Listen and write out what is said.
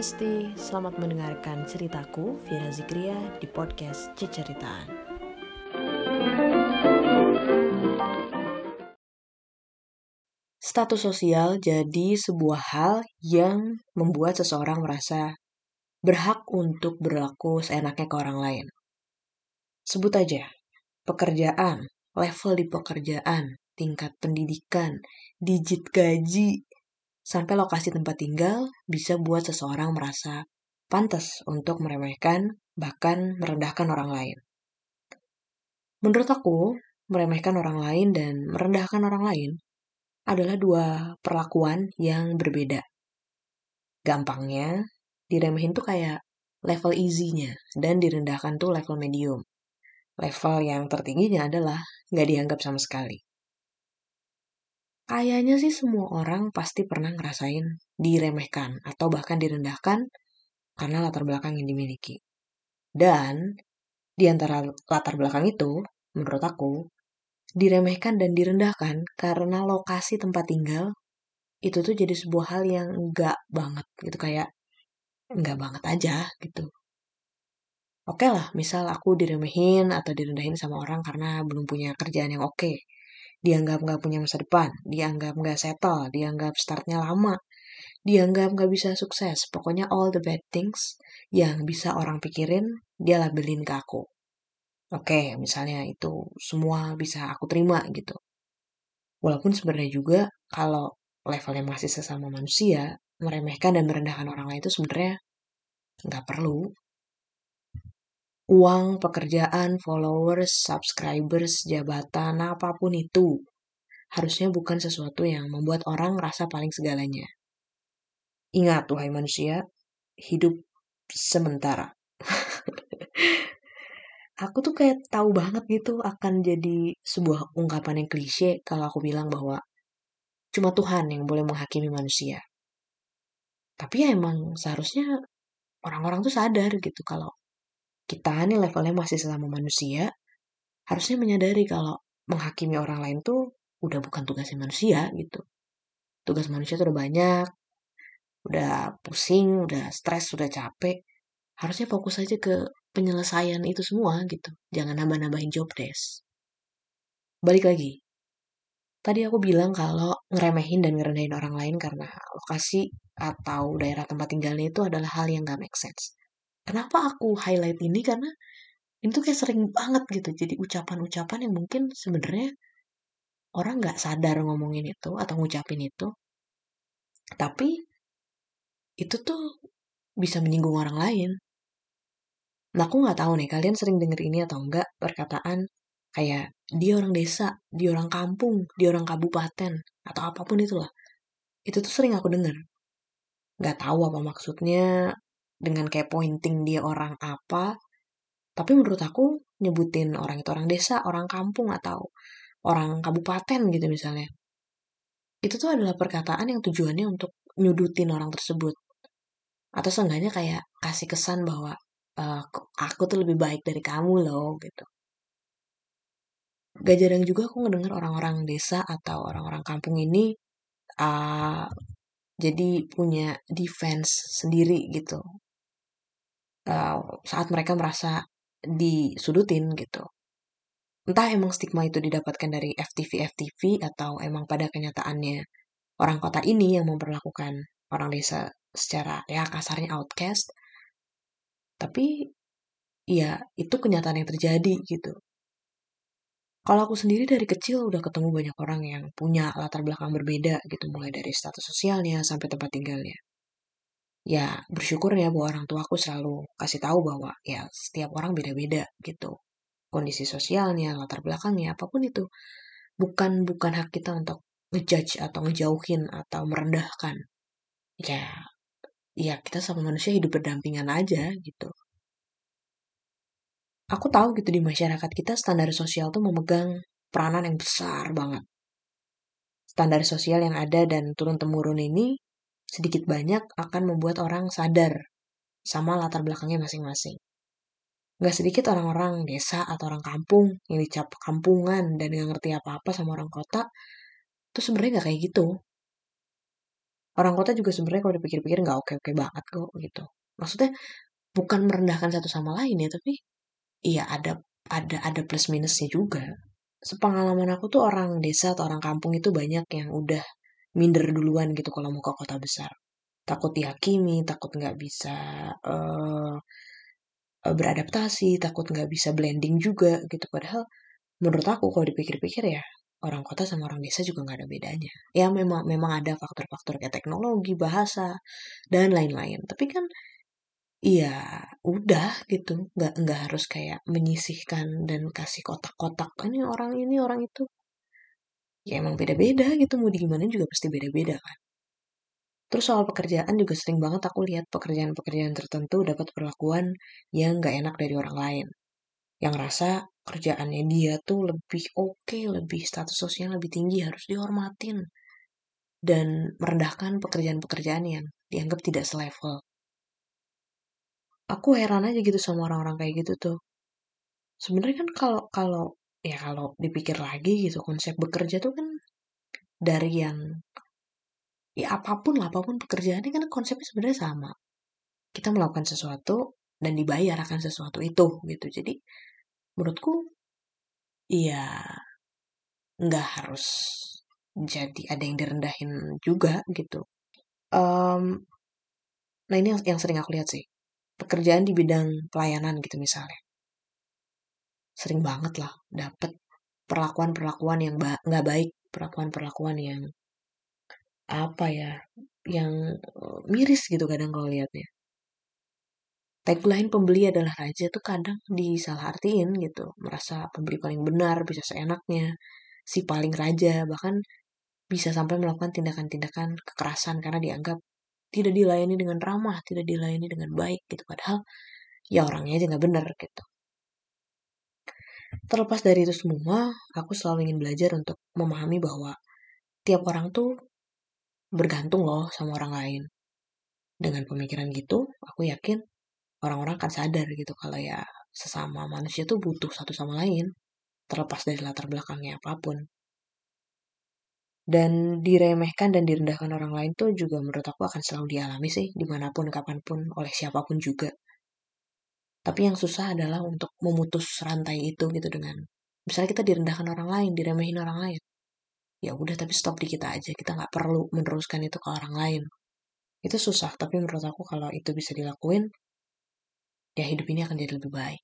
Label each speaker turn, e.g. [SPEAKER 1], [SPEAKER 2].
[SPEAKER 1] Hesti, selamat mendengarkan ceritaku Vira Zikria di podcast Ceceritaan. Status sosial jadi sebuah hal yang membuat seseorang merasa berhak untuk berlaku seenaknya ke orang lain. Sebut aja, pekerjaan, level di pekerjaan, tingkat pendidikan, digit gaji, sampai lokasi tempat tinggal bisa buat seseorang merasa pantas untuk meremehkan, bahkan merendahkan orang lain. Menurut aku, meremehkan orang lain dan merendahkan orang lain adalah dua perlakuan yang berbeda. Gampangnya, diremehin tuh kayak level easy-nya dan direndahkan tuh level medium. Level yang tertingginya adalah nggak dianggap sama sekali. Kayaknya sih semua orang pasti pernah ngerasain diremehkan atau bahkan direndahkan karena latar belakang yang dimiliki. Dan di antara latar belakang itu, menurut aku, diremehkan dan direndahkan karena lokasi tempat tinggal itu tuh jadi sebuah hal yang enggak banget gitu kayak enggak banget aja gitu. Oke lah, misal aku diremehin atau direndahin sama orang karena belum punya kerjaan yang oke dianggap nggak punya masa depan, dianggap nggak settle, dianggap startnya lama, dianggap nggak bisa sukses. Pokoknya all the bad things yang bisa orang pikirin, dia labelin ke aku. Oke, misalnya itu semua bisa aku terima gitu. Walaupun sebenarnya juga kalau levelnya masih sesama manusia, meremehkan dan merendahkan orang lain itu sebenarnya nggak perlu uang, pekerjaan, followers, subscribers, jabatan, apa pun itu. Harusnya bukan sesuatu yang membuat orang merasa paling segalanya. Ingat, wahai manusia, hidup sementara. aku tuh kayak tahu banget gitu akan jadi sebuah ungkapan yang klise kalau aku bilang bahwa cuma Tuhan yang boleh menghakimi manusia. Tapi ya emang seharusnya orang-orang tuh sadar gitu kalau kita nih levelnya masih sesama manusia, harusnya menyadari kalau menghakimi orang lain tuh udah bukan tugasnya manusia gitu. Tugas manusia tuh udah banyak, udah pusing, udah stres, udah capek. Harusnya fokus aja ke penyelesaian itu semua gitu. Jangan nambah-nambahin job desk. Balik lagi. Tadi aku bilang kalau ngeremehin dan ngerendahin orang lain karena lokasi atau daerah tempat tinggalnya itu adalah hal yang gak make sense. Kenapa aku highlight ini? Karena ini tuh kayak sering banget gitu. Jadi ucapan-ucapan yang mungkin sebenarnya orang nggak sadar ngomongin itu atau ngucapin itu. Tapi itu tuh bisa menyinggung orang lain. Nah aku nggak tahu nih kalian sering denger ini atau enggak perkataan kayak dia orang desa, dia orang kampung, dia orang kabupaten atau apa pun itulah. Itu tuh sering aku denger. Gak tahu apa maksudnya, dengan kayak pointing dia orang apa. Tapi menurut aku nyebutin orang itu orang desa, orang kampung atau orang kabupaten gitu misalnya. Itu tuh adalah perkataan yang tujuannya untuk nyudutin orang tersebut. Atau seenggaknya kayak kasih kesan bahwa uh, aku tuh lebih baik dari kamu loh gitu. Gak jarang juga aku ngedenger orang-orang desa atau orang-orang kampung ini uh, jadi punya defense sendiri gitu uh, saat mereka merasa disudutin gitu. Entah emang stigma itu didapatkan dari FTV-FTV atau emang pada kenyataannya orang kota ini yang memperlakukan orang desa secara ya kasarnya outcast. Tapi ya itu kenyataan yang terjadi gitu. Kalau aku sendiri dari kecil udah ketemu banyak orang yang punya latar belakang berbeda gitu, mulai dari status sosialnya sampai tempat tinggalnya ya bersyukur ya bahwa orang tua aku selalu kasih tahu bahwa ya setiap orang beda-beda gitu. Kondisi sosialnya latar belakangnya apa pun itu. Bukan bukan hak kita untuk ngejudge atau ngejauhin atau merendahkan. Ya ya kita sama manusia hidup berdampingan aja gitu. Aku tahu gitu di masyarakat kita standar sosial tuh memegang peranan yang besar banget. Standar sosial yang ada dan turun temurun ini sedikit banyak akan membuat orang sadar sama latar belakangnya masing-masing. Gak sedikit orang-orang desa atau orang kampung yang dicap kampungan dan gak ngerti apa-apa sama orang kota, itu sebenarnya gak kayak gitu. Orang kota juga sebenarnya kalau dipikir-pikir nggak oke-oke banget kok gitu. Maksudnya bukan merendahkan satu sama lain ya, tapi iya ada ada ada plus minusnya juga. Sepengalaman aku tuh orang desa atau orang kampung itu banyak yang udah minder duluan gitu kalau mau ke kota besar. Takut dihakimi, takut nggak bisa uh, beradaptasi, takut nggak bisa blending juga gitu. Padahal menurut aku kalau dipikir-pikir ya orang kota sama orang desa juga nggak ada bedanya. Ya memang memang ada faktor-faktor kayak teknologi, bahasa dan lain-lain. Tapi kan Iya, udah gitu. Nggak nggak harus kayak menyisihkan dan kasih kotak-kotak, ini orang ini, orang itu. Ya emang beda-beda gitu, mau di gimana juga pasti beda-beda kan. Terus soal pekerjaan juga sering banget aku lihat pekerjaan-pekerjaan tertentu dapat perlakuan yang nggak enak dari orang lain. Yang rasa kerjaannya dia tuh lebih oke, lebih status sosial lebih tinggi, harus dihormatin. Dan merendahkan pekerjaan-pekerjaan yang dianggap tidak selevel aku heran aja gitu sama orang-orang kayak gitu tuh. Sebenarnya kan kalau kalau ya kalau dipikir lagi gitu konsep bekerja tuh kan dari yang ya apa pun lah apa pun pekerjaannya kan konsepnya sebenarnya sama. Kita melakukan sesuatu dan dibayar akan sesuatu itu gitu. Jadi menurutku ya nggak harus jadi ada yang direndahin juga gitu. Um, nah ini yang, yang sering aku lihat sih pekerjaan di bidang pelayanan gitu misalnya. Sering banget lah dapet perlakuan-perlakuan yang nggak ba baik, perlakuan-perlakuan yang apa ya, yang uh, miris gitu kadang kalau lihatnya. Tagline pembeli adalah raja tuh kadang disalahartiin gitu, merasa pembeli paling benar, bisa seenaknya, si paling raja, bahkan bisa sampai melakukan tindakan-tindakan kekerasan karena dianggap tidak dilayani dengan ramah, tidak dilayani dengan baik gitu. Padahal ya orangnya aja nggak bener gitu. Terlepas dari itu semua, aku selalu ingin belajar untuk memahami bahwa tiap orang tuh bergantung loh sama orang lain. Dengan pemikiran gitu, aku yakin orang-orang akan sadar gitu kalau ya sesama manusia tuh butuh satu sama lain, terlepas dari latar belakangnya apa pun dan diremehkan dan direndahkan orang lain tuh juga menurut aku akan selalu dialami sih di mana pun kapan pun oleh siapa pun juga tapi yang susah adalah untuk memutus rantai itu gitu dengan misalnya kita direndahkan orang lain diremehin orang lain. Ya udah tapi stop di kita aja kita nggak perlu meneruskan itu ke orang lain. Itu susah tapi menurut aku kalau itu bisa dilakuin ya hidup ini akan jadi lebih baik